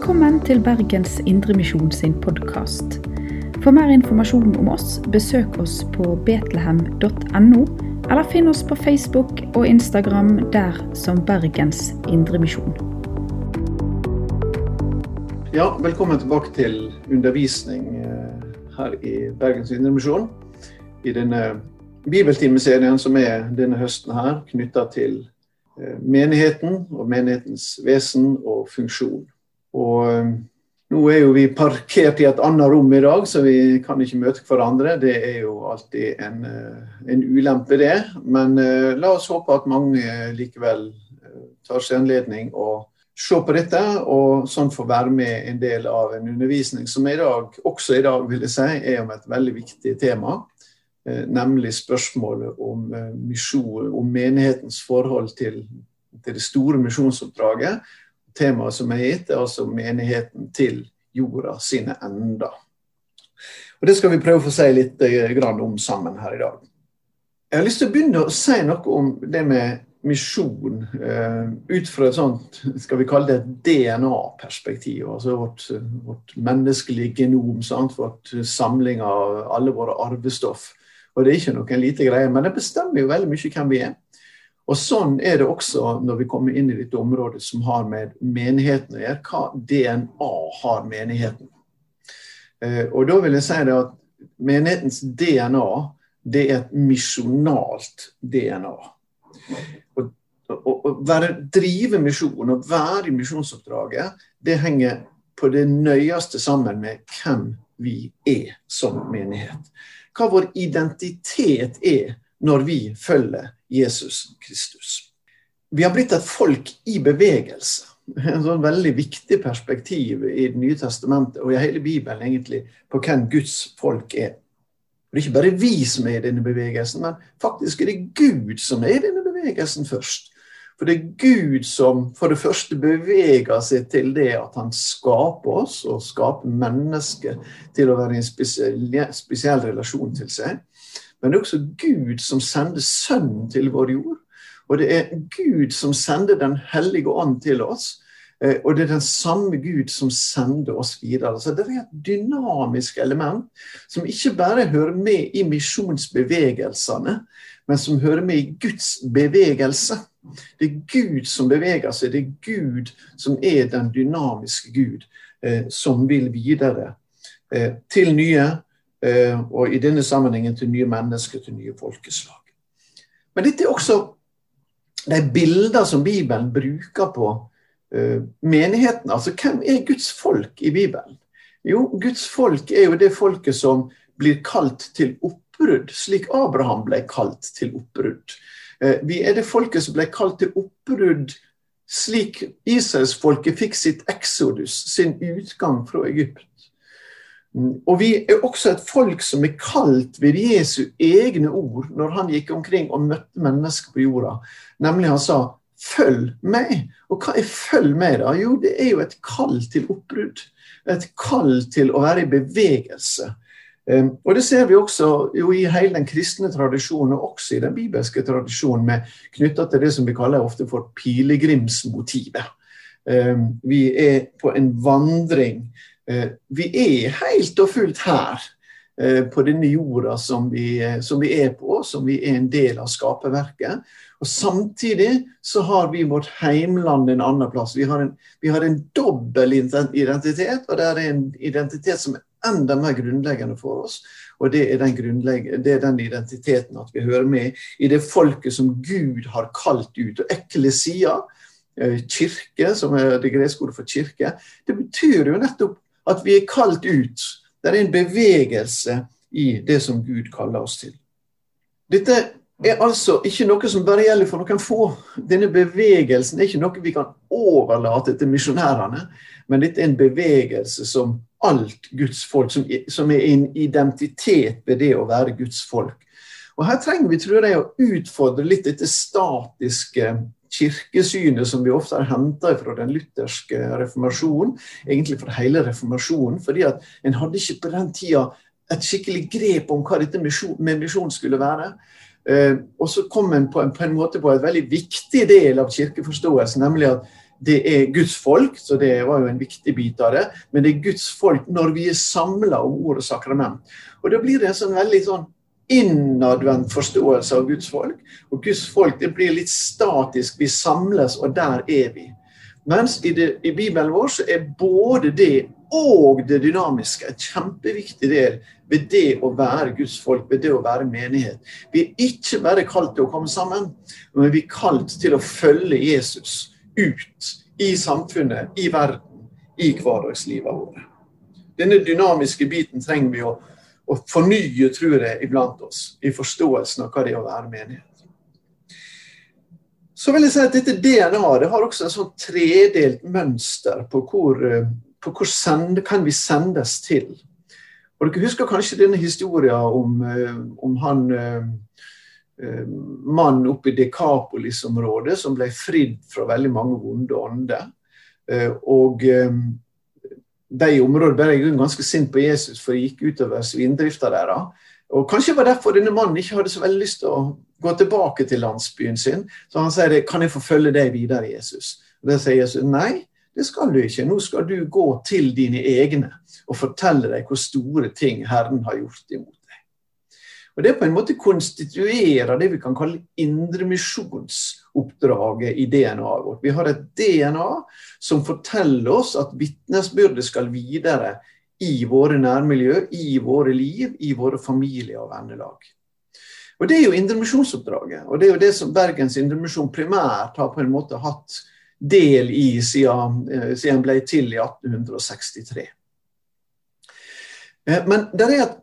Velkommen til Bergens Indremisjon sin podkast. For mer informasjon om oss, besøk oss på betlehem.no, eller finn oss på Facebook og Instagram der som Bergens Indremisjon. Ja, velkommen tilbake til undervisning eh, her i Bergens Indremisjon. I denne bibeltimeserien som er denne høsten her, knytta til eh, menigheten og menighetens vesen og funksjon. Og eh, nå er jo vi parkert i et annet rom i dag, så vi kan ikke møte hverandre. Det er jo alltid en, eh, en ulempe, det. Men uh, la oss håpe at mange likevel tar seg anledning å se på dette, og sånn få være med en del av en undervisning som i dag, også i dag vil jeg si, er om et veldig viktig tema. Nemlig spørsmålet om misjon, om menighetens forhold til, til det store misjonsoppdraget Temaet som er gitt, er altså menigheten til jorda sine ender. Og Det skal vi prøve å få si litt eh, om sammen her i dag. Jeg har lyst til å begynne å si noe om det med misjon eh, ut fra et sånt, skal vi kalle det et DNA-perspektiv. Altså vårt, vårt, menneskelige genom, sant? vårt samling av alle våre arvestoff. Og det er ikke noen lite greie, men det bestemmer jo veldig mye hvem vi er. Og Sånn er det også når vi kommer inn i dette området som har med menigheten å gjøre. Hva DNA har menigheten? Eh, og da vil jeg si det at menighetens DNA det er et misjonalt DNA. Å drive misjon og være i misjonsoppdraget, det henger på det nøyeste sammen med hvem vi er som menighet. Hva vår identitet er når vi følger Jesus Kristus. Vi har blitt et folk i bevegelse. En sånn veldig viktig perspektiv i Det nye testamentet og i hele Bibelen egentlig på hvem Guds folk er. Det er ikke bare vi som er i denne bevegelsen, men faktisk er det Gud som er i denne bevegelsen først. For det er Gud som for det første beveger seg til det at han skaper oss, og skaper mennesker til å være i en spesiell, spesiell relasjon til seg. Men det er også Gud som sender Sønnen til vår jord. Og det er Gud som sender Den hellige ånd til oss. Eh, og det er den samme Gud som sender oss videre. Så det er et dynamisk element som ikke bare hører med i misjonsbevegelsene, men som hører med i Guds bevegelse. Det er Gud som beveger seg, det er Gud som er den dynamiske Gud, eh, som vil videre eh, til nye og i denne sammenhengen til nye mennesker, til nye folkeslag. Men dette er også de bilder som Bibelen bruker på uh, menigheten. Altså hvem er Guds folk i Bibelen? Jo, Guds folk er jo det folket som blir kalt til oppbrudd, slik Abraham ble kalt til oppbrudd. Uh, vi er det folket som ble kalt til oppbrudd slik Israelsfolket fikk sitt exodus, sin utgang fra Egypt. Og vi er også et folk som er kalt ved Jesu egne ord når han gikk omkring og møtte mennesker på jorda. Nemlig han sa 'følg meg'. Og hva er 'følg meg', da? Jo, det er jo et kall til oppbrudd. Et kall til å være i bevegelse. Ehm, og det ser vi også i hele den kristne tradisjonen, og også i den bibelske tradisjonen, med knytta til det som vi kaller ofte for pilegrimsmotivet. Ehm, vi er på en vandring vi er helt og fullt her eh, på denne jorda som vi, eh, som vi, er på, som vi er en del av skaperverket. Og Samtidig så har vi vårt heimland en annen plass. Vi har en, vi har en dobbel identitet, og det er en identitet som er enda mer grunnleggende for oss. Og det er, det er den identiteten at vi hører med i det folket som Gud har kalt ut. Og eklesia, kirke, som er det greske ordet for kirke, det betyr jo nettopp at vi er kalt ut. Det er en bevegelse i det som Gud kaller oss til. Dette er altså ikke noe som bare gjelder for noen få. Denne bevegelsen er ikke noe vi kan overlate til misjonærene, men dette er en bevegelse som alt Guds folk, som er en identitet ved det å være Guds folk. Og Her trenger vi tror jeg, å utfordre litt dette statiske kirkesynet som vi ofte har henta fra den lutherske reformasjonen, egentlig fra hele reformasjonen, fordi at en hadde ikke på den tida et skikkelig grep om hva dette med misjon skulle være. Uh, og så kom en på, en på en måte på en veldig viktig del av kirkeforståelsen, nemlig at det er Guds folk, så det var jo en viktig bit av det. Men det er Guds folk når vi er samla om ord og sakrament. Og da blir det en sånn veldig sånn innadvendt forståelse av Guds folk. Og Guds folk det blir litt statisk. Vi samles, og der er vi. Mens i, det, i Bibelen vår så er både det og det dynamiske et kjempeviktig del ved det å være Guds folk, ved det å være menighet. Vi er ikke bare kalt til å komme sammen, men vi er kalt til å følge Jesus ut i samfunnet, i verden, i hverdagslivet vårt. Denne dynamiske biten trenger vi å å fornye, tror jeg, iblant oss i forståelsen av hva det er å være menighet. Så vil jeg si at Dette DNA det har også en sånn tredelt mønster på hvor, eh, på hvor sende, kan vi sendes til. Og Dere husker kanskje denne historien om, eh, om han eh, mannen oppe i Dekapolis-området som ble fridd fra veldig mange vonde ånder. Og de områdene ble jeg ganske sint på Jesus for det gikk utover svindrifta deres. Og Kanskje var derfor denne mannen ikke hadde så veldig lyst til å gå tilbake til landsbyen sin. Så han sier kan jeg få følge deg videre, Jesus? Og Da sier Jesus nei, det skal du ikke. Nå skal du gå til dine egne og fortelle dem hvor store ting Herren har gjort imot og Det på en måte konstituerer det vi kan kalle indremisjonsoppdraget i DNA-et vårt. Vi har et DNA som forteller oss at vitnesbyrdet skal videre i våre nærmiljø, i våre liv, i våre familier og vennelag. Og Det er jo indremisjonsoppdraget, og det er jo det som Bergens Indremisjon primært har på en måte hatt del i siden, eh, den ble til i 1863. Eh, men det er et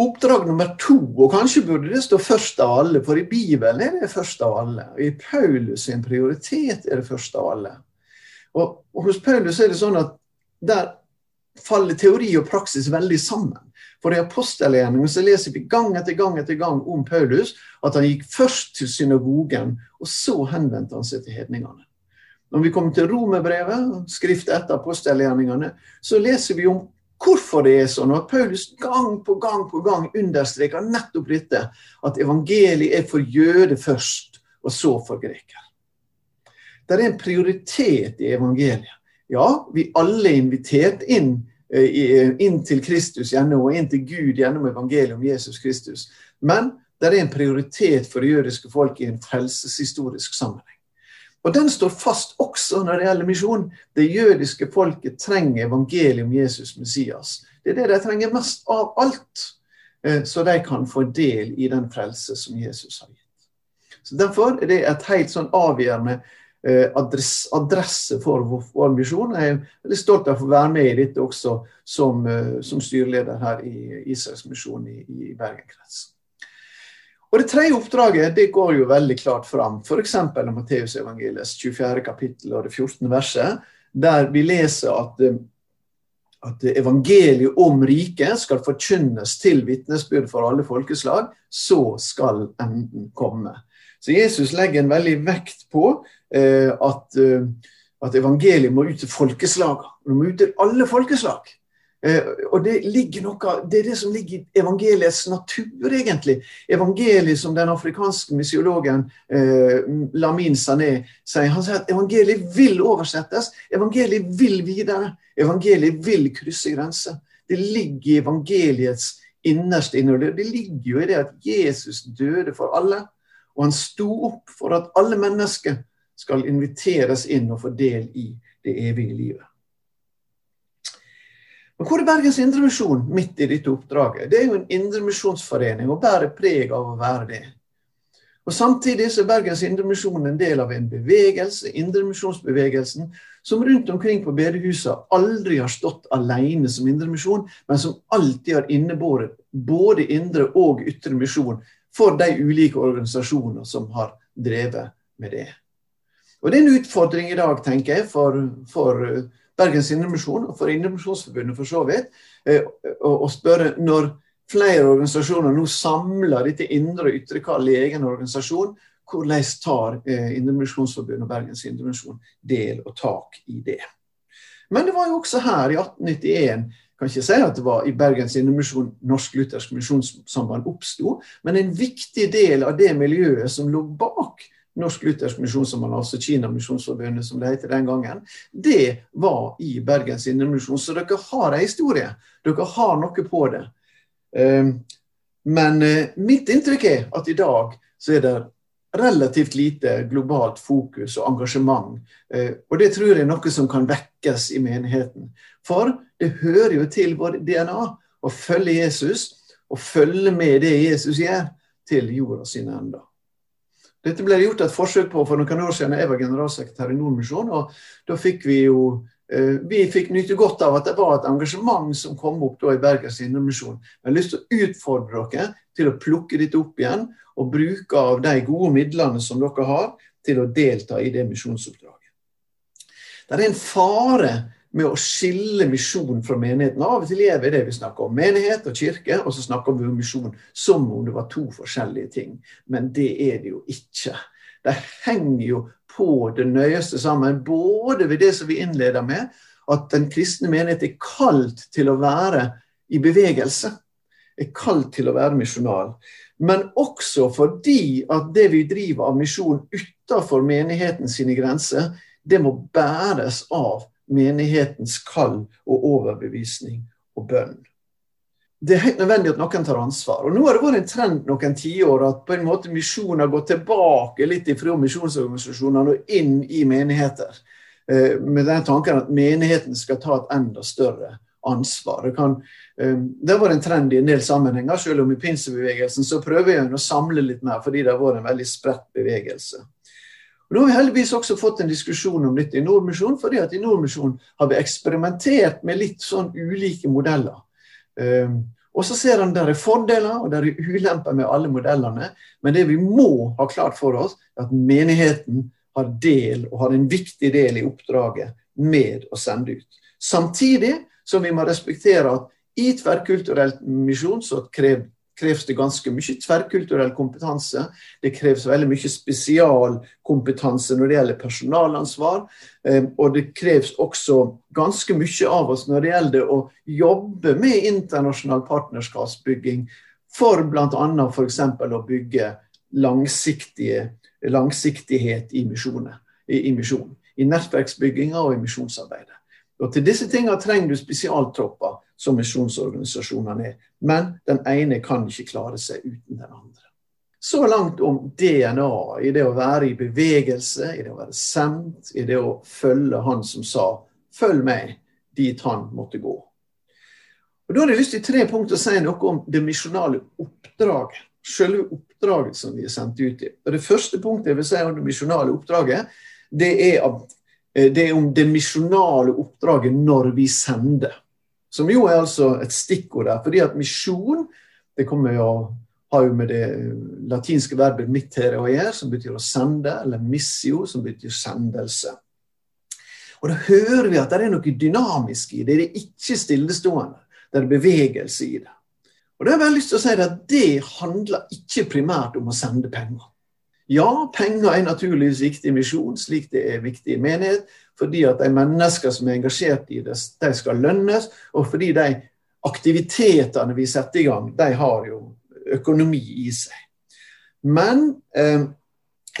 Oppdrag nummer to, og kanskje burde det stå først av alle, for i Bibelen er det først av alle. Og I Paulus sin prioritet er det først av alle. Og, og Hos Paulus er det sånn at der faller teori og praksis veldig sammen. For i apostelgjerningen så leser vi gang etter gang etter gang om Paulus at han gikk først til synagogen, og så henvendte han seg til hedningene. Når vi kommer til romerbrevet, skriftet etter apostelgjerningene, så leser vi om hvorfor det er sånn. Og Paulus gang på gang på gang understreker nettopp dette. At evangeliet er for jøde først, og så for greker. Det er en prioritet i evangeliet. Ja, vi alle er invitert inn, eh, inn til Kristus gjennom, og inn til Gud gjennom evangeliet om Jesus Kristus. Men det er en prioritet for det jødiske folk i en frelseshistorisk sammenheng. Og den står fast også når det gjelder misjon. Det jødiske folket trenger evangeliet om Jesus Messias. Det er det de trenger mest av alt, eh, så de kan få del i den frelse som Jesus har gitt. Så Derfor er det et helt sånn avgjørende eh, adresse, adresse for vår misjon. Jeg er veldig stolt av å få være med i dette også som, eh, som styreleder her i Israels misjon i, i Bergen krets. Og Det tredje oppdraget det går jo veldig klart fram, f.eks. av Matteusevangeliets 24. kapittel og det 14. verset, der vi leser at, eh, at evangeliet om riket skal forkynnes til vitnesbyrd for alle folkeslag, så skal enden komme. Så Jesus legger en veldig vekt på eh, at, eh, at, evangeliet må ut til folkeslagene. Det må ut til alle folkeslag. Eh, og det, noe, det er det som ligger i evangeliets natur, egentlig. Evangeliet som den afrikanske misiologen eh, Lamin Sané sier. Han sier at evangeliet vil oversettes. Evangeliet vil videre. Evangeliet vil krysse grenser. Det ligger i evangeliets innerste innhold. Det ligger jo i det at Jesus døde for alle. Og han sto opp for at alle mennesker skal inviteres inn og få del i det evige livet. Men hvor er Bergens Indremisjon midt i dette oppdraget? Det er jo en indremisjonsforening og bærer preg av å være det. Og Samtidig er Bergens Indremisjon en del av en bevegelse, Indremisjonsbevegelsen, som rundt omkring på bedehusene aldri har stått alene som indremisjon, men som alltid har innebåret både indre og ytre misjon for de ulike organisasjoner som har drevet med det. Og Det er en utfordring i dag, tenker jeg, for, for Bergens Indremisjon og for Indremisjonsforbundet for så vidt, å og spørre når flere organisasjoner nå samler dette indre og ytre kall i egen organisasjon, hvordan tar eh, Indremisjonsforbundet og Bergens Indremisjon del og tak i det? Men det var jo også her, i 1891, kan ikke si at det var i Bergens Indremisjon Norsk Luthersk Misjonssamband oppsto, men en viktig del av det miljøet som lå bak Norsk Luthersk Misjonssamband, altså Kina Misjonsforbundet som det het den gangen, det var i Bergens Indremisjon. Så dere har ei historie. Dere har noe på det. Ehm, men eh, mitt inntrykk er at i dag så er det relativt lite globalt fokus og engasjement. Eh, og det tror jeg er noe som kan vekkes i menigheten. For det hører jo til vår DNA å følge Jesus og følge med det Jesus gjør, til jorda sine ender. Dette ble gjort et forsøk på for noen år siden. Jeg var generalsekretær i Nordmisjon. og Da fikk vi jo eh, vi fikk nyte godt av at det var et engasjement som kom opp da i Bergens Indremisjon. Jeg har lyst til å utfordre dere til å plukke dette opp igjen og bruke av de gode midlene som dere har, til å delta i det misjonsoppdraget. Det er en fare med å skille misjon fra menigheten. Av og til er det vi snakker om menighet og kirke, og så snakker vi om misjon som om det var to forskjellige ting. Men det er det jo ikke. De henger jo på det nøyeste sammen, både ved det som vi innleder med, at den kristne menighet er kalt til å være i bevegelse. Er kalt til å være misjonal. Men også fordi at det vi driver av misjon utenfor menigheten sine grenser, det må bæres av menighetens kall og overbevisning og bønn. Det er helt nødvendig at noen tar ansvar. Og Nå har det vært en trend noen tiår at på en måte misjonen har gått tilbake litt fra misjonsorganisasjonene og inn i menigheter. Eh, med den tanken at menigheten skal ta et enda større ansvar. Det, kan, eh, det har vært en trend i en del sammenhenger, selv om i pinsebevegelsen så prøver jeg å samle litt mer, fordi det har vært en veldig spredt bevegelse. Og Nå har vi heldigvis også fått en diskusjon om dette i Nordmisjon, fordi at i Nordmisjon har vi eksperimentert med litt sånn ulike modeller. Um, og så ser han der er fordeler og der er ulemper med alle modellene. Men det vi må ha klart for oss, er at menigheten har del, og har en viktig del i oppdraget med å sende ut. Samtidig som vi må respektere at i tverrkulturell misjon så krever kreves det ganske mye tverrkulturell kompetanse. Det kreves veldig mye spesialkompetanse når det gjelder personalansvar. Eh, og det kreves også ganske mye av oss når det gjelder å jobbe med internasjonal partnerskapsbygging for bl.a. f.eks. å bygge langsiktighet i misjonen. I, misjon, I nettverksbygginga og i misjonsarbeidet. Og Til disse tingene trenger du spesialtropper som misjonsorganisasjonene er. Men den ene kan ikke klare seg uten den andre. Så langt om DNA, i det å være i bevegelse, i det å være sendt, i det å følge han som sa 'følg meg dit han måtte gå'. Og Da har jeg lyst til tre punkter å si noe om det misjonale oppdraget. Selve oppdraget som vi er sendt ut i. Og Det første punktet jeg vil si om det misjonale oppdraget, det er, eh, det er om det misjonale oppdraget når vi sender. Som jo er altså et stikkord der. Fordi at misjon det kommer jo, har jo med det latinske verbet 'mittere' å gjøre, som betyr å sende, eller 'missio', som betyr sendelse. Og Da hører vi at det er noe dynamisk i det. Det er ikke stillestående. Det er bevegelse i det. Og da har jeg bare lyst til å si at Det handler ikke primært om å sende penger. Ja, penger er naturligvis viktig i misjon, slik det er viktig i menighet. Fordi at de mennesker som er engasjert i det, de skal lønnes. Og fordi de aktivitetene vi setter i gang, de har jo økonomi i seg. Men eh,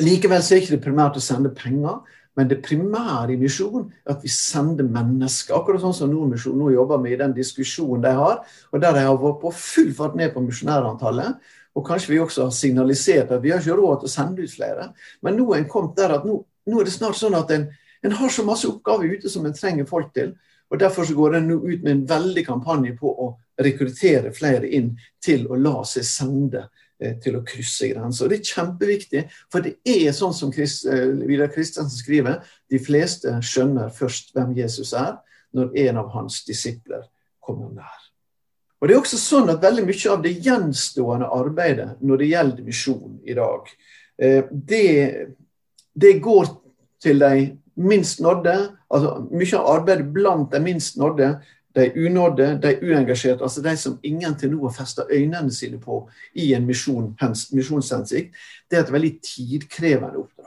likevel så er ikke det primært å sende penger. Men det primære i misjon er at vi sender mennesker. Akkurat sånn som Nordmisjonen nå jobber med i den diskusjonen de har, og der de har vært på full fart ned på misjonærantallet. Og kanskje vi også har signalisert at vi har ikke råd til å sende ut flere. Men nå er en kommet der at nå, nå er det snart sånn at en, en, har så masse oppgaver ute som en trenger folk til. Og Derfor så går en nå ut med en veldig kampanje på å rekruttere flere inn til å la seg sende eh, til å krysse grenser. Det er kjempeviktig, for det er sånn som Chris, eh, Vidar Kristiansen skriver, de fleste skjønner først hvem Jesus er, når en av hans disipler kommer nær. Og Det er også sånn at veldig mye av det gjenstående arbeidet når det gjelder misjon i dag, eh, det, det går til de minst nådde. altså Mye av arbeidet blant de minst nådde, de unådde, de uengasjerte, altså de som ingen til nå har festa øynene sine på i en misjonshensikt, det er et veldig tidkrevende oppdrag.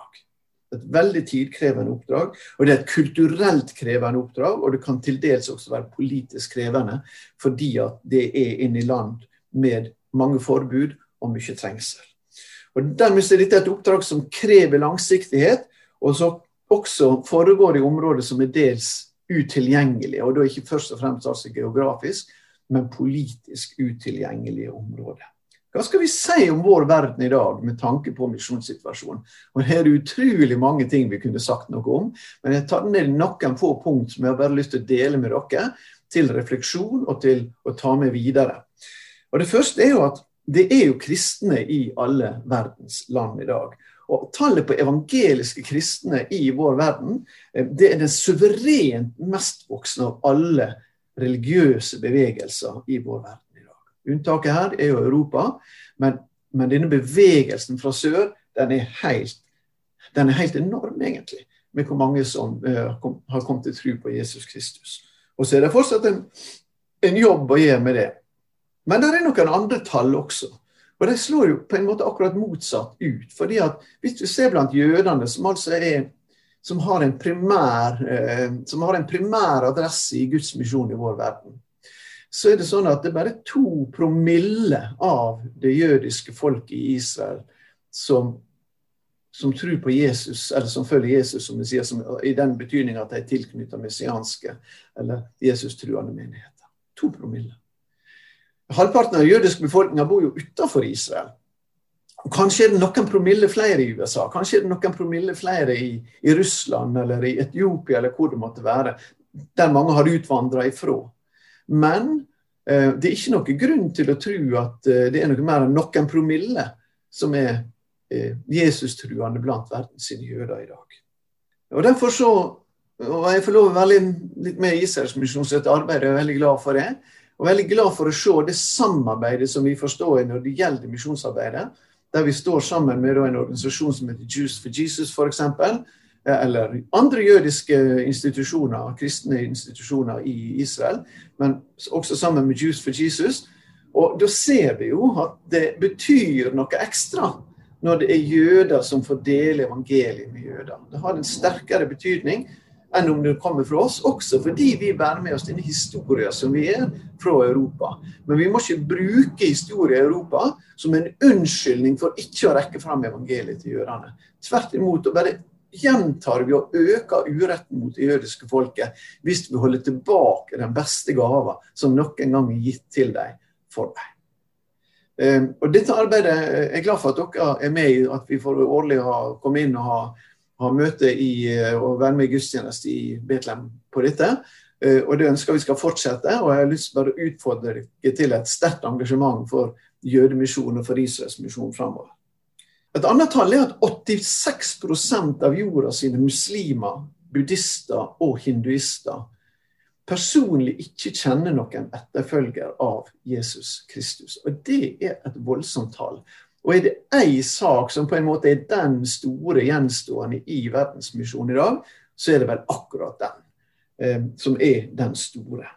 Et veldig tidkrevende oppdrag. Og det er et kulturelt krevende oppdrag, og det kan til dels også være politisk krevende, fordi at det er inne i land med mange forbud og mye trengsel. Og Dermed er dette et oppdrag som krever langsiktighet, og som også foregår i områder som er dels utilgjengelige. Og da ikke først og fremst altså geografisk, men politisk utilgjengelige områder. Hva skal vi si om vår verden i dag med tanke på misjonssituasjonen? Og Det er utrolig mange ting vi kunne sagt noe om, men jeg tar ned noen få punkt som jeg har bare lyst til å dele med dere, til refleksjon og til å ta med videre. Og Det første er jo at det er jo kristne i alle verdens land i dag. Og Tallet på evangeliske kristne i vår verden eh, det er den suverent mest voksne av alle religiøse bevegelser i vår verden. Unntaket her er jo Europa, men, men denne bevegelsen fra sør den er helt, den er helt enorm, egentlig, med hvor mange som uh, kom, har kommet til tro på Jesus Kristus. Og så er det fortsatt en, en jobb å gjøre med det. Men det er noen andre tall også. Og de slår jo på en måte akkurat motsatt ut. fordi at Hvis du ser blant jødene, som altså er som har primær, eh, som har en primær adresse i Guds misjon i vår verden, så er det sånn at det er bare to promille av det jødiske folket i Israel som, som tror på Jesus, eller som følger Jesus, som som, i den betydning at de er tilknyttet messianske eller Jesus-truende menigheter. To promille. Halvparten av den jødiske befolkninga bor jo utenfor Israel. Kanskje er det noen promille flere i USA, kanskje er det noen promille flere i, i Russland eller i Etiopia eller hvor det måtte være, der mange har utvandra ifra. Men eh, det er ikke noe grunn til å tro at eh, det er noe mer enn noen promille som er eh, Jesus-truende blant verdens jøder i dag. Og derfor så, og Jeg får lov å være litt med i Israels misjonsrette arbeid, og jeg er veldig glad for det. Og veldig glad for å se det samarbeidet som vi forstår når det gjelder misjonsarbeidet. Der vi står sammen med en organisasjon som heter Juice for Jesus, f.eks eller andre jødiske institusjoner, kristne institusjoner i Israel, men også sammen med Jews for Jesus. Og da ser vi jo at det betyr noe ekstra når det er jøder som får dele evangeliet med jøder. Det har en sterkere betydning enn om det kommer fra oss, også fordi vi bærer med oss denne historien som vi er fra Europa. Men vi må ikke bruke historien i Europa som en unnskyldning for ikke å rekke fram evangeliet til jødene. Tvert imot å bare gjentar vi å øke uretten mot det jødiske folket hvis vi holder tilbake den beste gava som noen gang er gitt til dem for dem. Ehm, og Dette arbeidet er glad for at dere er med i, at vi får årlig ha, komme inn og ha, ha møte i, og være med i gudstjeneste i Betlehem på dette. Ehm, og Det ønsker vi skal fortsette. og Jeg har lyst til å utfordre dere til et sterkt engasjement for jødemisjonen og for Israels misjon framover. Et annet tall er at 86% av jorda sine muslimer, buddhister og hinduister personlig ikke kjenner noen etterfølger av Jesus Kristus. Og Det er et voldsomt tall. Og er det én sak som på en måte er den store gjenstående i verdensmisjonen i dag, så er det vel akkurat den eh, som er den store.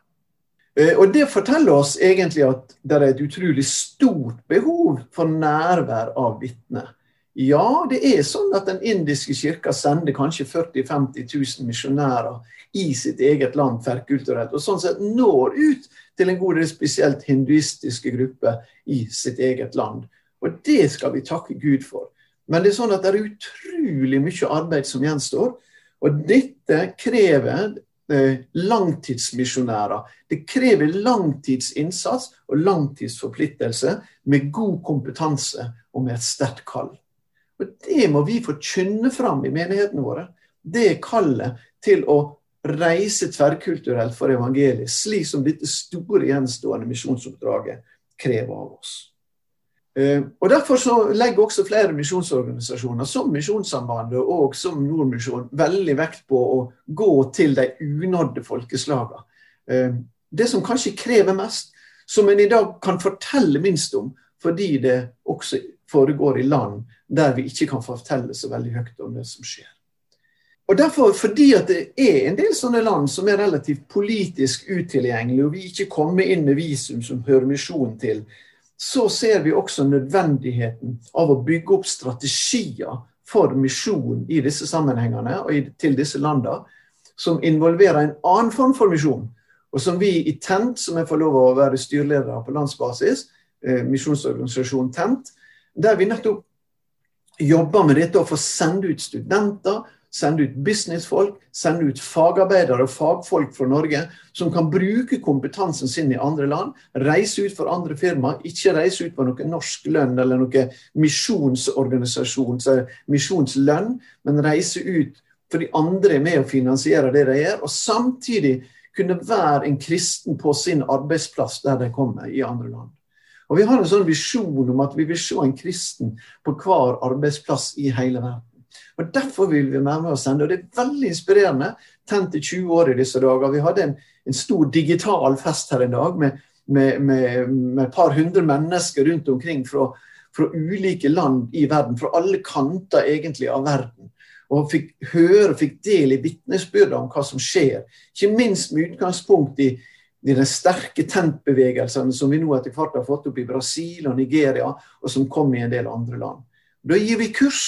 Eh, og Det forteller oss egentlig at det er et utrolig stort behov for nærvær av vitner ja, det er sånn at den indiske kirka sender kanskje 40 000-50 000 misjonærer i sitt eget land tverrkulturelt, og sånn sett når ut til en god del spesielt hinduistiske grupper i sitt eget land. Og det skal vi takke Gud for. Men det er sånn at det er utrolig mye arbeid som gjenstår, og dette krever eh, langtidsmisjonærer. Det krever langtidsinnsats og langtidsforpliktelse med god kompetanse og med et sterkt kall. Og Det må vi forkynne fram i menighetene våre. Det kallet til å reise tverrkulturelt for evangeliet, slik som dette store gjenstående misjonsoppdraget krever av oss. Eh, og Derfor så legger også flere misjonsorganisasjoner, som Misjonssambandet og som Nordmisjon, veldig vekt på å gå til de unådde folkeslagene. Eh, det som kanskje krever mest, som en i dag kan fortelle minst om, fordi det også foregår i land der vi ikke kan fortelle så veldig høyt om det som skjer. Og derfor, Fordi at det er en del sånne land som er relativt politisk utilgjengelige, og vi ikke kommer inn med visum som hører misjonen til, så ser vi også nødvendigheten av å bygge opp strategier for misjon i disse sammenhengene og til disse landene, som involverer en annen form for misjon. Og som vi i TENT, som jeg får lov å være styreleder på landsbasis, eh, misjonsorganisasjonen TENT, der vi nettopp jobber med dette å få sende ut studenter, sende ut businessfolk, sende ut fagarbeidere og fagfolk fra Norge som kan bruke kompetansen sin i andre land, reise ut for andre firmaer, ikke reise ut på noe norsk lønn eller noe misjonsorganisasjon, misjonslønn, men reise ut for de andre er med å finansiere det de gjør, og samtidig kunne være en kristen på sin arbeidsplass der de kommer, i andre land. Og Vi har en sånn visjon om at vi vil se en kristen på hver arbeidsplass i hele verden. Og Derfor vil vi være med og sende. og Det er veldig inspirerende. Tent i 20 år i disse dager. Vi hadde en, en stor digital fest her en dag med, med, med, med, et par hundre mennesker rundt omkring fra, fra ulike land i verden. Fra alle kanter egentlig av verden og fikk høre fikk del i vitnesbyrd om hva som skjer. Ikke minst med utgangspunkt i, i de sterke tentbevegelsene som vi nå etter hvert har fått opp i Brasil og Nigeria, og som kom i en del andre land. Da gir vi kurs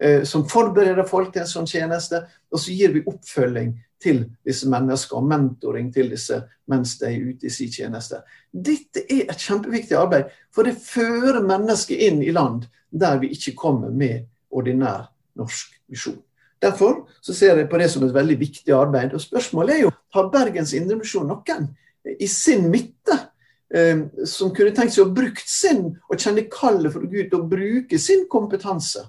eh, som forbereder folk til en sånn tjeneste, og så gir vi oppfølging til disse mennesker og mentoring til disse mens de er ute i sin tjeneste. Dette er et kjempeviktig arbeid, for det fører mennesker inn i land der vi ikke kommer med ordinær norsk misjon. Derfor så ser jeg på det som et veldig viktig arbeid. Og Spørsmålet er jo har Bergens Indremisjon noen i sin midte eh, som kunne tenkt seg å bruke sin og kjenne kallet for Gud og bruke sin kompetanse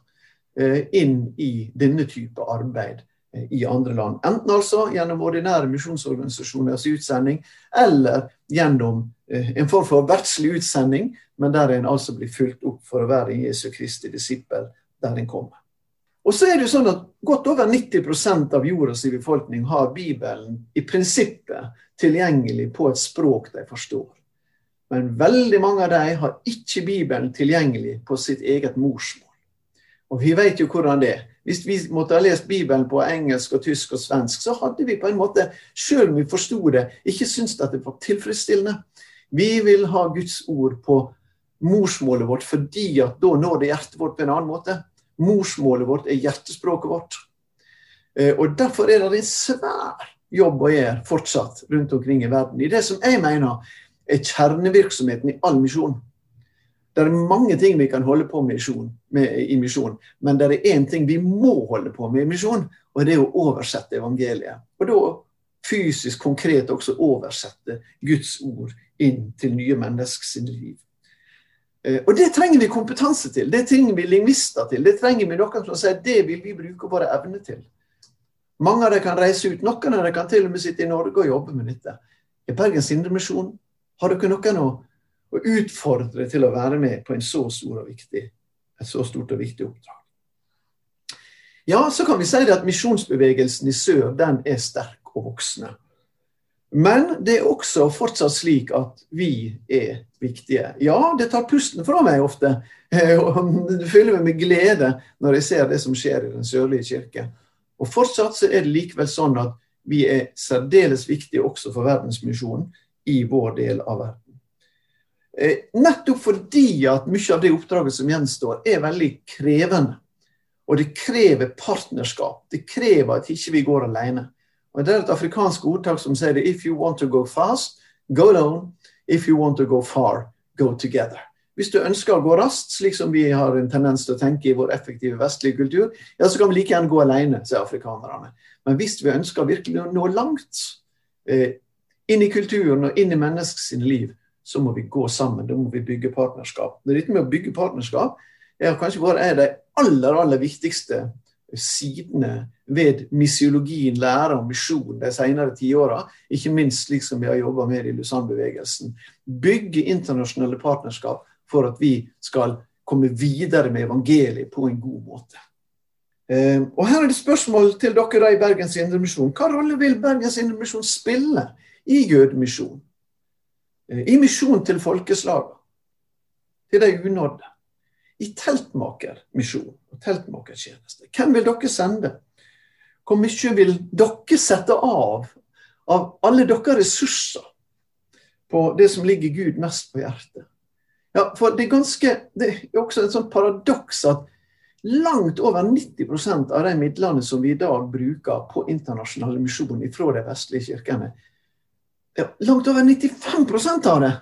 eh, inn i denne type arbeid eh, i andre land. Enten altså gjennom ordinære misjonsorganisasjoners utsending, eller gjennom en form for verdslig utsending, men der en altså blir fulgt opp for å være Jesu Kristi disippel der en kommer. Og så er det jo sånn at Godt over 90 av jordas befolkning har Bibelen i prinsippet tilgjengelig på et språk de forstår. Men veldig mange av dem har ikke Bibelen tilgjengelig på sitt eget morsmål. Og vi vet jo hvordan det er. Hvis vi måtte ha lest Bibelen på engelsk, og tysk og svensk, så hadde vi på en måte, selv om vi forsto det, ikke syntes at det var tilfredsstillende. Vi vil ha Guds ord på morsmålet vårt fordi at da når det hjertet vårt på en annen måte. Morsmålet vårt er hjertespråket vårt. Eh, og Derfor er det en svær jobb å gjøre fortsatt rundt omkring i verden. I det som jeg mener er kjernevirksomheten i all misjon. Det er mange ting vi kan holde på med, med i misjon, men det er én ting vi må holde på med i misjon, og det er å oversette evangeliet. Og da fysisk, konkret også oversette Guds ord inn til nye menneskers liv. Eh, og det trenger vi kompetanse til, det trenger vi lingvister til. Det trenger vi noen som sier det vil vi bruke våre evner til. Mange av dem kan reise ut, noen av dem kan til og med sitte i Norge og jobbe med dette. I Bergens Indremisjon har dere noen å, å utfordre til å være med på en så stor og viktig, et så stort og viktig oppdrag. Ja, så kan vi si at misjonsbevegelsen i sør den er sterk og voksende. Men det er også fortsatt slik at vi er viktige. Ja, det tar pusten fra meg ofte. Det fyller meg med glede når jeg ser det som skjer i Den sørlige kirke. Og Fortsatt så er det likevel sånn at vi er særdeles viktige også for verdensmisjonen i vår del av verden. Eh, nettopp fordi at mye av det oppdraget som gjenstår, er veldig krevende. Og det krever partnerskap. Det krever at ikke vi går alene. Og Det er et afrikansk ordtak som sier det If you want to go fast, go alone. If you want to go far, go together. Hvis du ønsker å gå raskt, slik som vi har en tendens til å tenke i vår effektive vestlige kultur, ja, så kan vi like gjerne gå alene, sier afrikanerne. Men hvis vi ønsker virkelig å nå langt eh, inn i kulturen og inn i menneskets liv, så må vi gå sammen. Da må vi bygge partnerskap. Dette med å bygge partnerskap er kanskje vår, er det aller, aller viktigste sidene ved misiologien, lære om misjon de senere tiåra, ikke minst slik som vi har jobba med i Lusann-bevegelsen. Bygge internasjonale partnerskap for at vi skal komme videre med evangeliet på en god måte. Eh, og Her er det spørsmål til dere i Bergens Indremisjon. Hva rolle vil Bergens Indremisjon spille i jødemisjon? Eh, I misjon til folkeslagene? Til de unådde? I teltmakermisjon og teltmakertjeneste. Hvem vil dere sende? Hvor mye vil dere sette av av alle deres ressurser på det som ligger Gud mest på hjertet? Ja, for Det er ganske, det er også et sånt paradoks at langt over 90% av de midlene som vi i dag bruker på internasjonal misjon fra de vestlige kirkene, ja, langt over 95% av det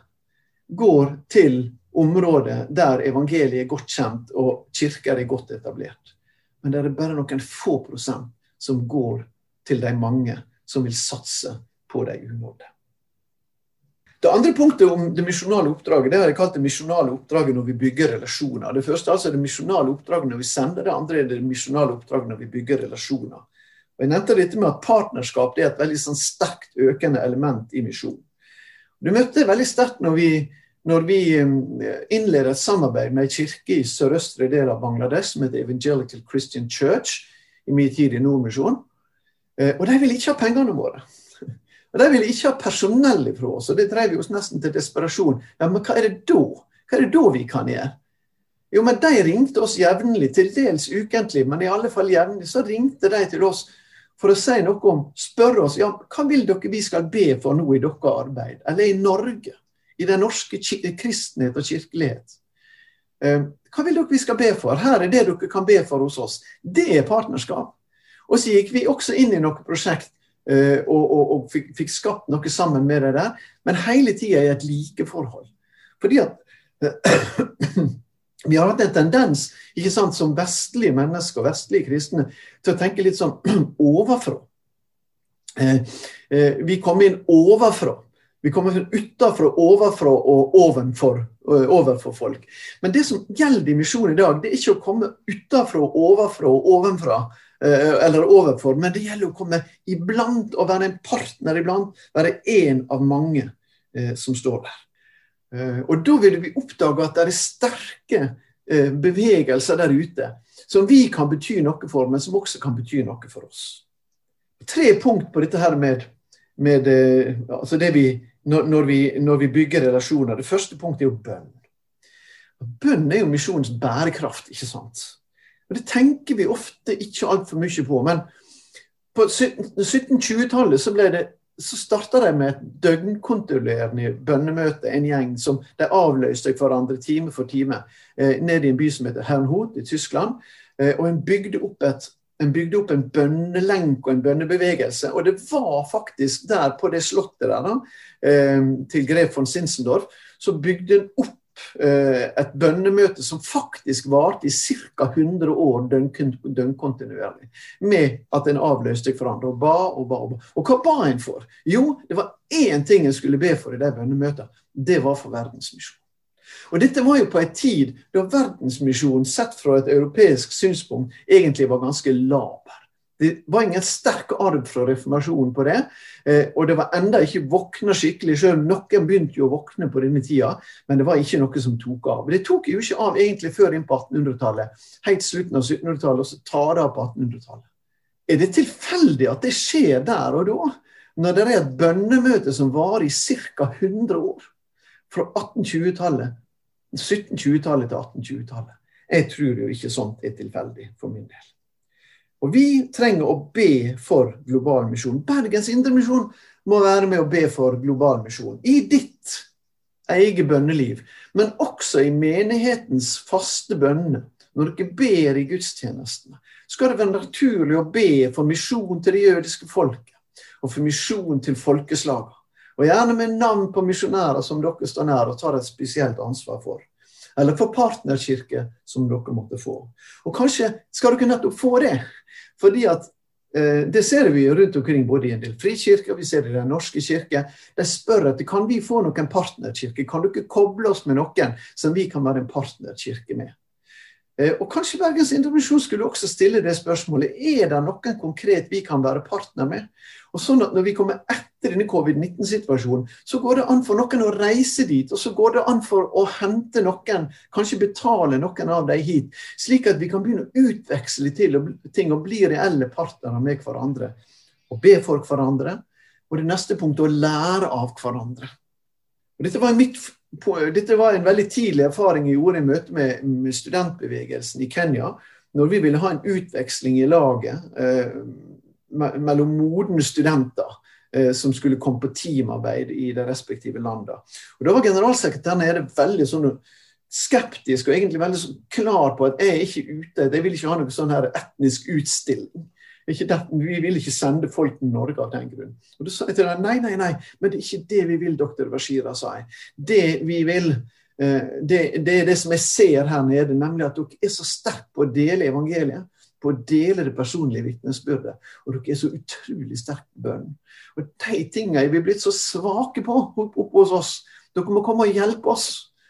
går til områder der evangeliet er godt kjent og kirker er godt etablert. Men det er bare noen få prosent som går til de mange som vil satse på de unådde. Det andre punktet om det misjonale oppdraget det har jeg kalt det misjonale oppdraget når vi bygger relasjoner. Det første altså er det misjonale oppdraget når vi sender, det andre er det misjonale oppdraget når vi bygger relasjoner. Og Jeg nevnte dette med at Partnerskap det er et veldig sånn sterkt økende element i misjon. Du møtte veldig sterkt når vi, når vi innleder et samarbeid med en kirke i sørøstre del av Bangladesh som heter Evangelical Christian Church i min tid i Nordmisjon. Eh, og de vil ikke ha pengene våre. Og De ville ikke ha personell fra oss, og det drev oss nesten til desperasjon. Ja, Men hva er det da? Hva er det da vi kan gjøre? Jo, men De ringte oss jevnlig, til dels ukentlig, men i alle fall jevnlig. Så ringte de til oss for å si noe om, spørre oss ja, hva vil dere vi skal be for nå i deres arbeid, eller i Norge, i den norske kristenhet og kirkelighet. Eh, hva vil dere vi skal be for? Her er det dere kan be for hos oss. Det er partnerskap. Og så gikk vi også inn i noe prosjekt Eh, og, og, og fikk, fikk, skapt noe sammen med det der. Men hele tida i et likeforhold. Fordi at vi har hatt en tendens ikke sant, som vestlige mennesker og vestlige kristne til å tenke litt sånn overfra. Eh, eh, vi kom inn overfra. Vi kommer utenfra, overfra og ovenfor, overfor folk. Men det som gjelder i misjonen i dag, det er ikke å komme utenfra, overfra og ovenfra Eh, eller overfor, men det gjelder å komme iblant og være en partner iblant. Være én av mange eh, som står der. Eh, og da vil vi oppdage at det er sterke eh, bevegelser der ute som vi kan bety noe for, men som også kan bety noe for oss. Tre punkt på dette her med, med eh, altså det vi når, når, vi, når vi bygger relasjoner. Det første punktet er jo bønn. Bønn er jo misjonens bærekraft, ikke sant? Og Det tenker vi ofte ikke altfor mye på. Men på 1720-tallet så, ble det, så starta de med et døgnkontrollerende bønnemøte, en gjeng som de avløste hverandre time for time, eh, ned i en by som heter Hernhut i Tyskland. Eh, og en bygde opp et en bygde opp en bønnelenk og en bønnebevegelse. Og det var faktisk der, på det slottet der, da, eh, til Gref von Sinsendorf, så bygde en opp Eh, et bønnemøte som faktisk varte i ca. 100 år døgnkontinuerlig. Med at en avløste hverandre og ba og ba. Og ba. Og hva ba en for? Jo, det var én ting en skulle be for i de bønnemøtene. Det var for verdensmisjon. Og Dette var jo på en tid da verdensmisjonen, sett fra et europeisk synspunkt, egentlig var ganske laber. Det var ingen sterk arv fra reformasjonen på det. Eh, og det var enda ikke våkna skikkelig, selv noen begynte jo å våkne på denne tida. Men det var ikke noe som tok av. Det tok jo ikke av egentlig før inn på 1800-tallet. Helt slutten av 1700-tallet, og så tar det av på 1800-tallet. Er det tilfeldig at det skjer der og da? Når det er et bønnemøte som varer i ca. 100 år? Fra 1820-tallet 1720-tallet til 1820-tallet. Jeg tror jo ikke sånt er tilfeldig, for min del. Og vi trenger å be for global misjon. Bergens Indremisjon må være med å be for global misjon. I ditt eget bønneliv, men også i menighetens faste bønner. Når dere ber i gudstjenestene, skal det være naturlig å be for misjon til det jødiske folket. Og for misjon til folkeslagene. Og gjerne med navn på misjonærer som dere står nær og tar et spesielt ansvar for. Eller for partnerkirke som dere måtte få. Og kanskje skal dere nettopp få det fordi at eh, det ser vi jo rundt omkring både i en del frikirker vi ser det i Den norske kirke. De spør at kan vi få noen partnerkirke. Kan dere koble oss med noen som vi kan være en partnerkirke med? Eh, og Kanskje Bergens Indremisjon skulle også stille det spørsmålet. Er det noen konkret vi kan være partner med? Og sånn at Når vi kommer etter denne covid-19-situasjonen, så går det an for noen å reise dit. Og så går det an for å hente noen, kanskje betale noen av dem hit. Slik at vi kan begynne å utveksle til ting og bli reelle partnere med hverandre. Og be for hverandre. Og det neste punktet å lære av hverandre. Og dette var, mitt, dette var en veldig tidlig erfaring jeg gjorde i møte med, med studentbevegelsen i Kenya. Når vi ville ha en utveksling i laget. Eh, mellom modne studenter som skulle komme på teamarbeid i de respektive landene. Og Da var generalsekretæren nede veldig sånn skeptisk og egentlig veldig sånn klar på at jeg er ikke ute, jeg vil ikke ha noe sånn her etnisk utstilling. Det, vi vil ikke sende folk til Norge av den grunn. Og da sa jeg til dem nei, nei, nei, men det er ikke det vi vil, doktor Bashira, sa jeg. Det vi vil, det, det, er det som jeg ser her nede, nemlig at dere er så sterke på å dele evangeliet. På å dele det personlige vitnesbyrdet. Og dere er så utrolig sterke på bønnen. Og de tingene er vi blitt så svake på oppe hos oss. Dere må komme og hjelpe oss.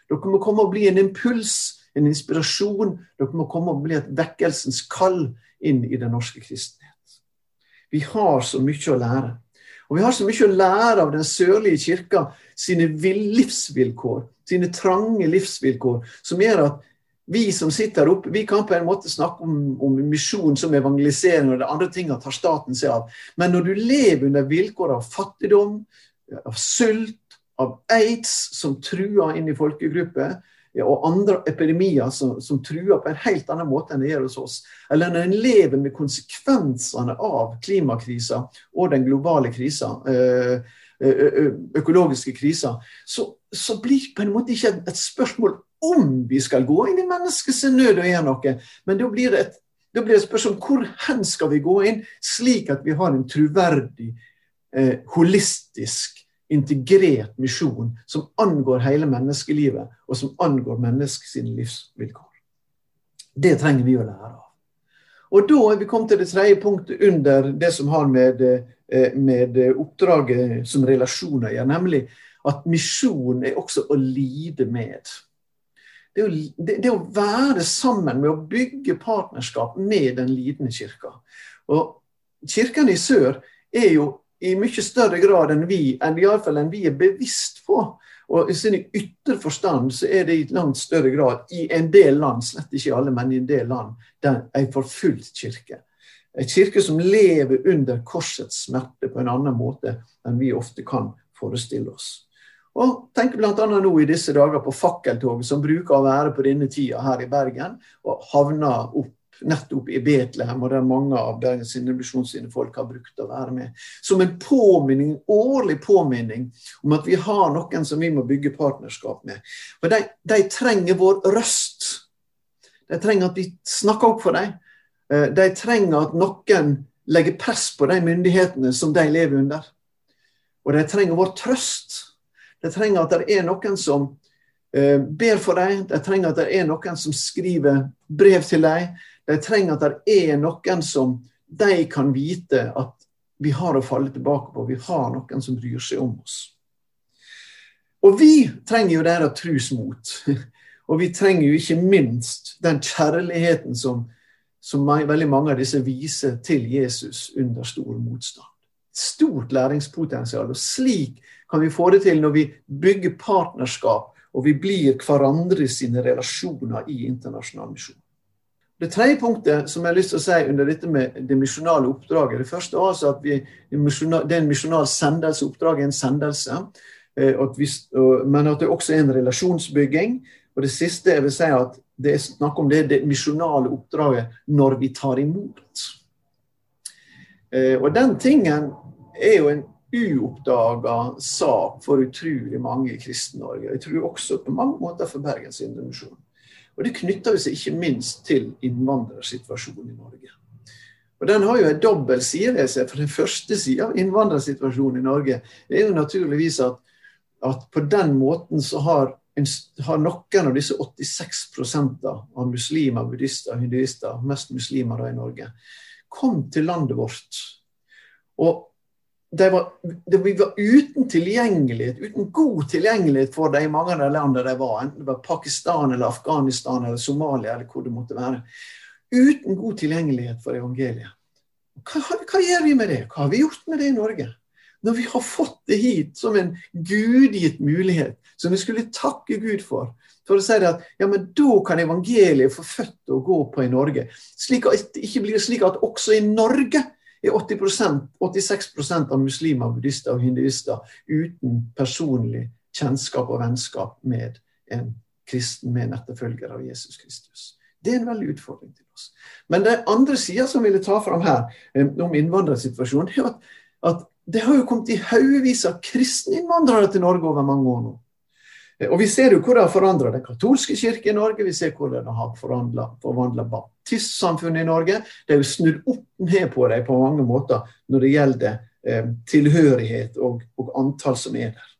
Dere må komme og bli en impuls, en inspirasjon. Dere må komme og bli et vekkelsens kall inn i den norske kristenhet. Vi har så mye å lære. Og vi har så mye å lære av den sørlige kirka sine livsvilkår, sine trange livsvilkår, som gjør at vi som sitter her oppe, vi kan på en måte snakke om, om misjon som evangelisering, og det andre tingene tar staten seg av. Men når du lever under vilkår av fattigdom, av sult, av aids som truer inn i folkegrupper, og andre epidemier som, som, truer på en helt annen måte enn det gjør hos oss. Eller når en lever med konsekvensene av klimakrisa og den globale krisa, økologiske krisa, så, så blir på en måte ikke et spørsmål om vi skal gå inn i menneskets nød og gjøre noe, men da blir det et da blir det spørsmål hvor hen skal vi gå inn, slik at vi har en troverdig, eh, holistisk integrert misjon som angår hele menneskelivet, og som angår menneskets livsvilkår. Det trenger vi å lære av. Og da er vi kommet til det tredje punktet under det som har med, eh, med oppdraget som relasjoner å nemlig at misjon er også å lide med. Det å, det, det å, være sammen med å bygge partnerskap med den lidende kirka. Og Kirken i sør er jo i mye større grad enn vi, enn, i alle fall enn vi er bevisst på. Og I sin ytre forstand så er det i langt større grad i en del land, slett ikke i alle, men i en del land, der en forfulgt kirke. En kirke som lever under korsets smerte på en annen måte enn vi ofte kan forestille oss. Og Tenk bl.a. nå i disse dager på fakkeltoget som bruker å være på denne tida her i Bergen, og havner opp nettopp i Betlehem, og der mange av Bergens Indremisjon folk har brukt å være med. Som en påminning, årlig påminning om at vi har noen som vi må bygge partnerskap med. For de, de trenger vår røst. De trenger at vi snakker opp for dem. Eh, de trenger at noen legger press på de myndighetene som de lever under. Og de trenger vår trøst. De trenger at det er noen som eh, ber for dem. De trenger at det er noen som skriver brev til dem. De trenger at det er noen som de kan vite at vi har å falle tilbake på. Vi har noen som bryr seg om oss. Og vi trenger jo deres trusmot. Og vi trenger jo ikke minst den kjærligheten som, som veldig mange av disse viser til Jesus under stor motstand. Stort læringspotensial. Og slik kan vi få det til når vi bygger partnerskap og vi blir hverandre sine relasjoner i internasjonal misjon. Det tredje punktet som jeg har lyst til å si under dette med det misjonale oppdraget Det første er altså at vi, det er en misjonal sendelse. Oppdraget er en sendelse. Eh, at vi, men at det også er en relasjonsbygging. Og det siste jeg vil si at det er snakk om det, det misjonale oppdraget når vi tar imot. Eh, og den tingen er jo en uoppdaga sak for utrolig mange i Kristen-Norge. Jeg tror også på mange måter for Bergens Indremisjon. Og Det knytter seg ikke minst til innvandrersituasjonen i Norge. Og Den har jo en dobbel side ved seg. For den første sida av innvandrersituasjonen i Norge er jo naturligvis at, at på den måten så har, har noen av disse 86% av muslimer, buddhister, hinduister, mest muslimer da i Norge, kom til landet vårt. Og de var, de var, uten tilgjengelighet, uten god tilgjengelighet for dem i mange av de landene de var, enten det var Pakistan eller Afghanistan eller Somalia eller hvor det måtte være. Uten god tilgjengelighet for evangeliet. Hva, hva, gjør vi med det? Hva har vi gjort med det i Norge? Når vi har fått det hit som en gudgitt mulighet, som vi skulle takke Gud for. For å si det at ja, men da kan evangeliet få født og gå på i Norge. Slik at det ikke blir slik at også i Norge er 80% 86% av muslimer, buddhister og hinduister uten personlig kjennskap og vennskap med en kristen, med en etterfølger av Jesus Kristus. Det er en veldig utfordring til oss. Men det andre sida som jeg ville ta fram her, eh, om innvandrersituasjonen, er at, at det har jo kommet i haugevis av kristne innvandrere til Norge over mange år nå. Og Vi ser jo hvor det har forandra den katolske kirke i Norge, vi ser hvordan det har forvandla baptistsamfunnet i Norge. Det er jo snudd opp ned på dem på mange måter når det gjelder eh, tilhørighet og, og, antall som er der.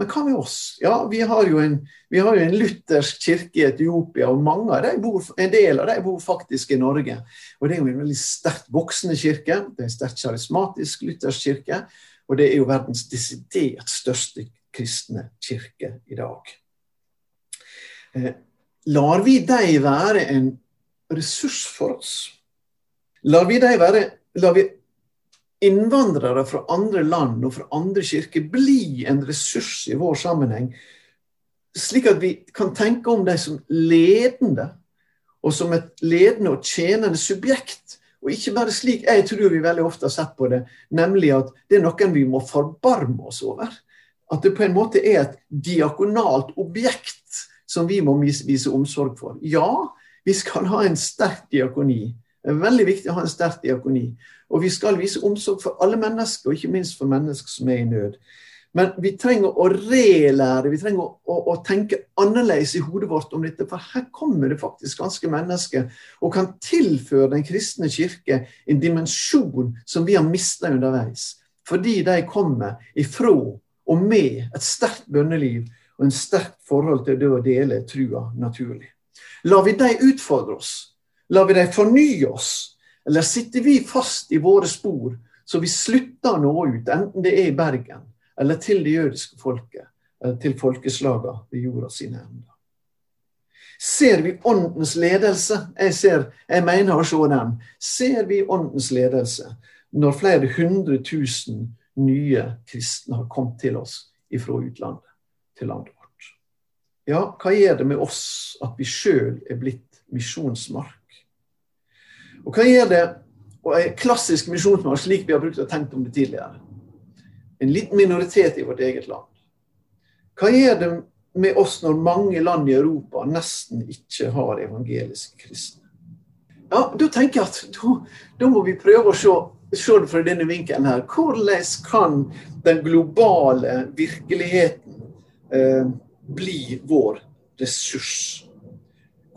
Men hva med oss? Ja, vi har jo en, har jo en luthersk kirke i Etiopia, og mange av dem bor, en del av dem bor faktisk i Norge. Og Det er jo en veldig sterkt voksende kirke. Det er en sterkt charismatisk luthersk kirke. Og det er jo verdens desidert største kristne kirke i dag. Eh, lar vi dem være en ressurs for oss? Lar vi dem være lar vi innvandrere fra andre land og fra andre kirker bli en ressurs i vår sammenheng, slik at vi kan tenke om dem som ledende, og som et ledende og tjenende subjekt. Og ikke bare slik jeg tror vi veldig ofte har sett på det, nemlig at det er noen vi må forbarme oss over. At det på en måte er et diakonalt objekt som vi må vise omsorg for. Ja, vi skal ha en sterk diakoni. Det er veldig viktig å ha en sterk diakoni. Og vi skal vise omsorg for alle mennesker, og ikke minst for mennesker som er i nød. Men vi trenger å relære, vi trenger å, å, å, tenke annerledes i hodet vårt om dette. For her kommer det faktisk ganske mennesker og kan tilføre Den kristne kirke en dimensjon som vi har mista underveis. Fordi de kommer ifra og med et sterkt bønneliv og en sterkt forhold til det å dele trua naturlig. Lar vi dem utfordre oss? Lar vi dem fornye oss? Eller sitter vi fast i våre spor så vi slutter å nå ut, enten det er i Bergen eller til det jødiske folket, eller til folkeslagene ved jorda sine ender? Ser vi åndens ledelse? Jeg, ser, jeg mener å se den. Ser vi åndens ledelse når flere hundre tusen nye kristne har kommet til oss ifra utlandet til landet vårt? Ja, hva gjør det med oss at vi sjøl er blitt misjonsmark? Og hva gjør det og en klassisk misjonsmark, slik vi har brukt å tenke om det tidligere? En liten minoritet i vårt eget land. Hva gjør det med oss når mange land i Europa nesten ikke har evangeliske kristne? Ja, Da tenker jeg at da, da må vi prøve å se, se, det fra denne vinkelen her. Hvordan kan den globale virkeligheten eh, bli vår ressurs?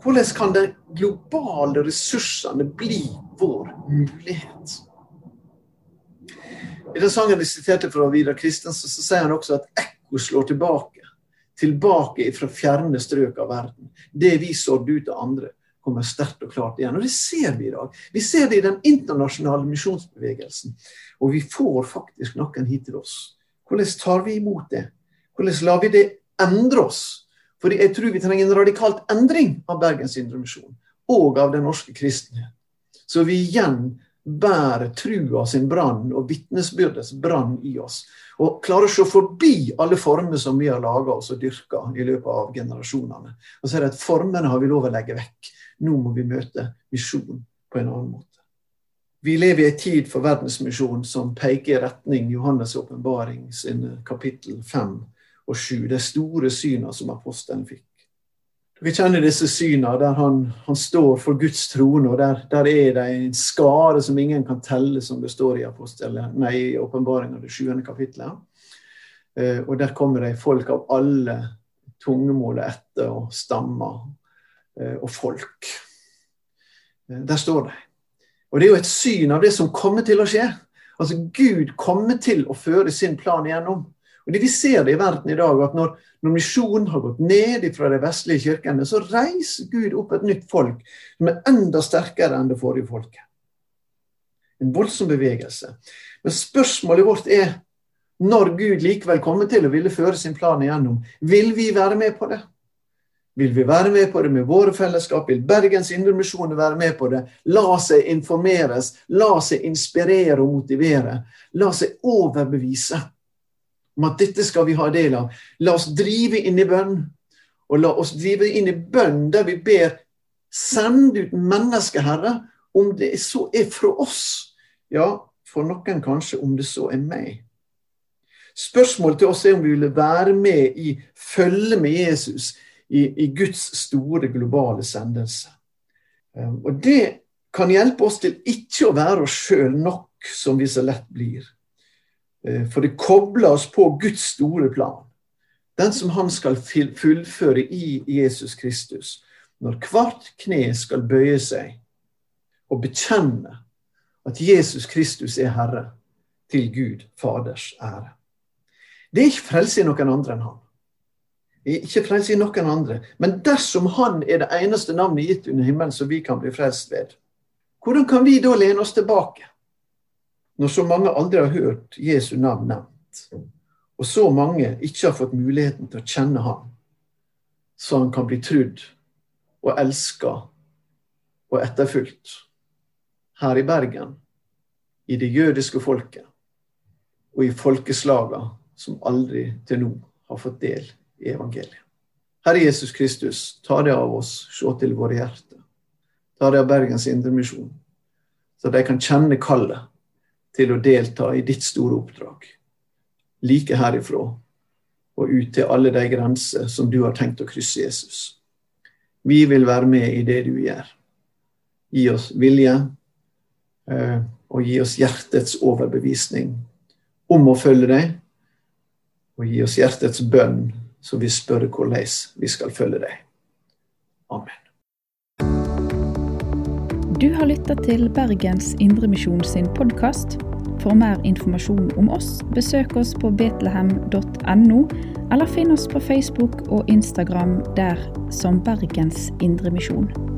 Hvordan kan de globale ressursene bli vår mulighet? I den sangen jeg siterte fra Vidar Kristensen, så sier han også at ekko slår tilbake. Tilbake fra fjerne strøk av verden. Det vi sådde ut av andre, kommer sterkt og klart igjen. Og det ser vi i dag. Vi ser det i den internasjonale misjonsbevegelsen. Og vi får faktisk noen hit til oss. Hvordan tar vi imot det? Hvordan lar vi det endre oss? For jeg tror vi trenger en radikalt endring av Bergens Indremisjon og av den norske kristne. Så vi igjen bærer trua sin brann og vitnesbyrdets brann i oss. Og klarer å se forbi alle former som vi har laga oss og dyrka i løpet av generasjonene. Og så er det at formene har vi lov å legge vekk. Nå må vi møte misjon på en annen måte. Vi lever i en tid for verdensmisjon som peker i retning Johannes' åpenbaring sin kapittel 5 og 7. de store syna som apostelen fikk. Vi kjenner disse syna der han, han, står for Guds trone, og der, der, er det en skare som ingen kan telle, som det står i åpenbaringa, det sjuende kapittelet. Eh, og der kommer det folk av alle tungemål etter, og stammer eh, og folk. Eh, der står de. Og det er jo et syn av det som kommer til å skje. Altså Gud kommer til å føre sin plan igjennom. Og det Vi ser det i verden i dag, at når, når misjonen har gått ned fra de vestlige kirkene, så reiser Gud opp et nytt folk som er enda sterkere enn det forrige folket. En voldsom bevegelse. Men spørsmålet vårt er når Gud likevel kommer til å ville føre sin plan igjennom, vil vi være med på det? Vil vi være med på det med våre fellesskap? Vil Bergens Indremisjon være med på det? La seg informeres, la seg inspirere og motivere. La seg overbevise om at dette skal vi ha del av. La oss drive inn i bønn. Og la oss drive inn i bønn der vi ber send ut mennesker, Herre, om det så er fra oss. Ja, for noen kanskje om det så er meg. Spørsmålet til oss er om vi vil være med i følge med Jesus i, i Guds store globale sendelse. Um, og det kan hjelpe oss til ikke å være oss sjøl nok, som vi så lett blir. Eh, for det kobler oss på Guds store plan. Den som han skal fullføre i Jesus Kristus. Når hvert kne skal bøye seg og bekjenne at Jesus Kristus er Herre, til Gud Faders ære. Det er ikke frelse i noen andre enn han. Ikke frelse i noen andre. Men dersom han er det eneste navnet gitt under himmelen som vi kan bli frelst ved, hvordan kan vi da lene oss tilbake? Når så mange aldri har hørt Jesu navn nevnt, og så mange ikke har fått muligheten til å kjenne ham, så han kan bli trudd og elska og etterfulgt her i Bergen, i det jødiske folket og i folkeslaga som aldri til nå har fått del i evangeliet. Herre Jesus Kristus, ta det av oss, se til våre hjerter. Ta det av Bergens Indremisjon, så de kan kjenne kallet til å delta i ditt store oppdrag. Like herifra og ut til alle de grenser som du har tenkt å krysse, Jesus. Vi vil være med i det du gjør. Gi oss vilje eh, og gi oss hjertets overbevisning om å følge deg, og gi oss hjertets bønn, så vi spør hvordan vi skal følge deg. Amen. Du har lytta til Bergens Indremisjon sin podkast. For mer informasjon om oss, besøk oss på betlehem.no, eller finn oss på Facebook og Instagram der som Bergens Indremisjon.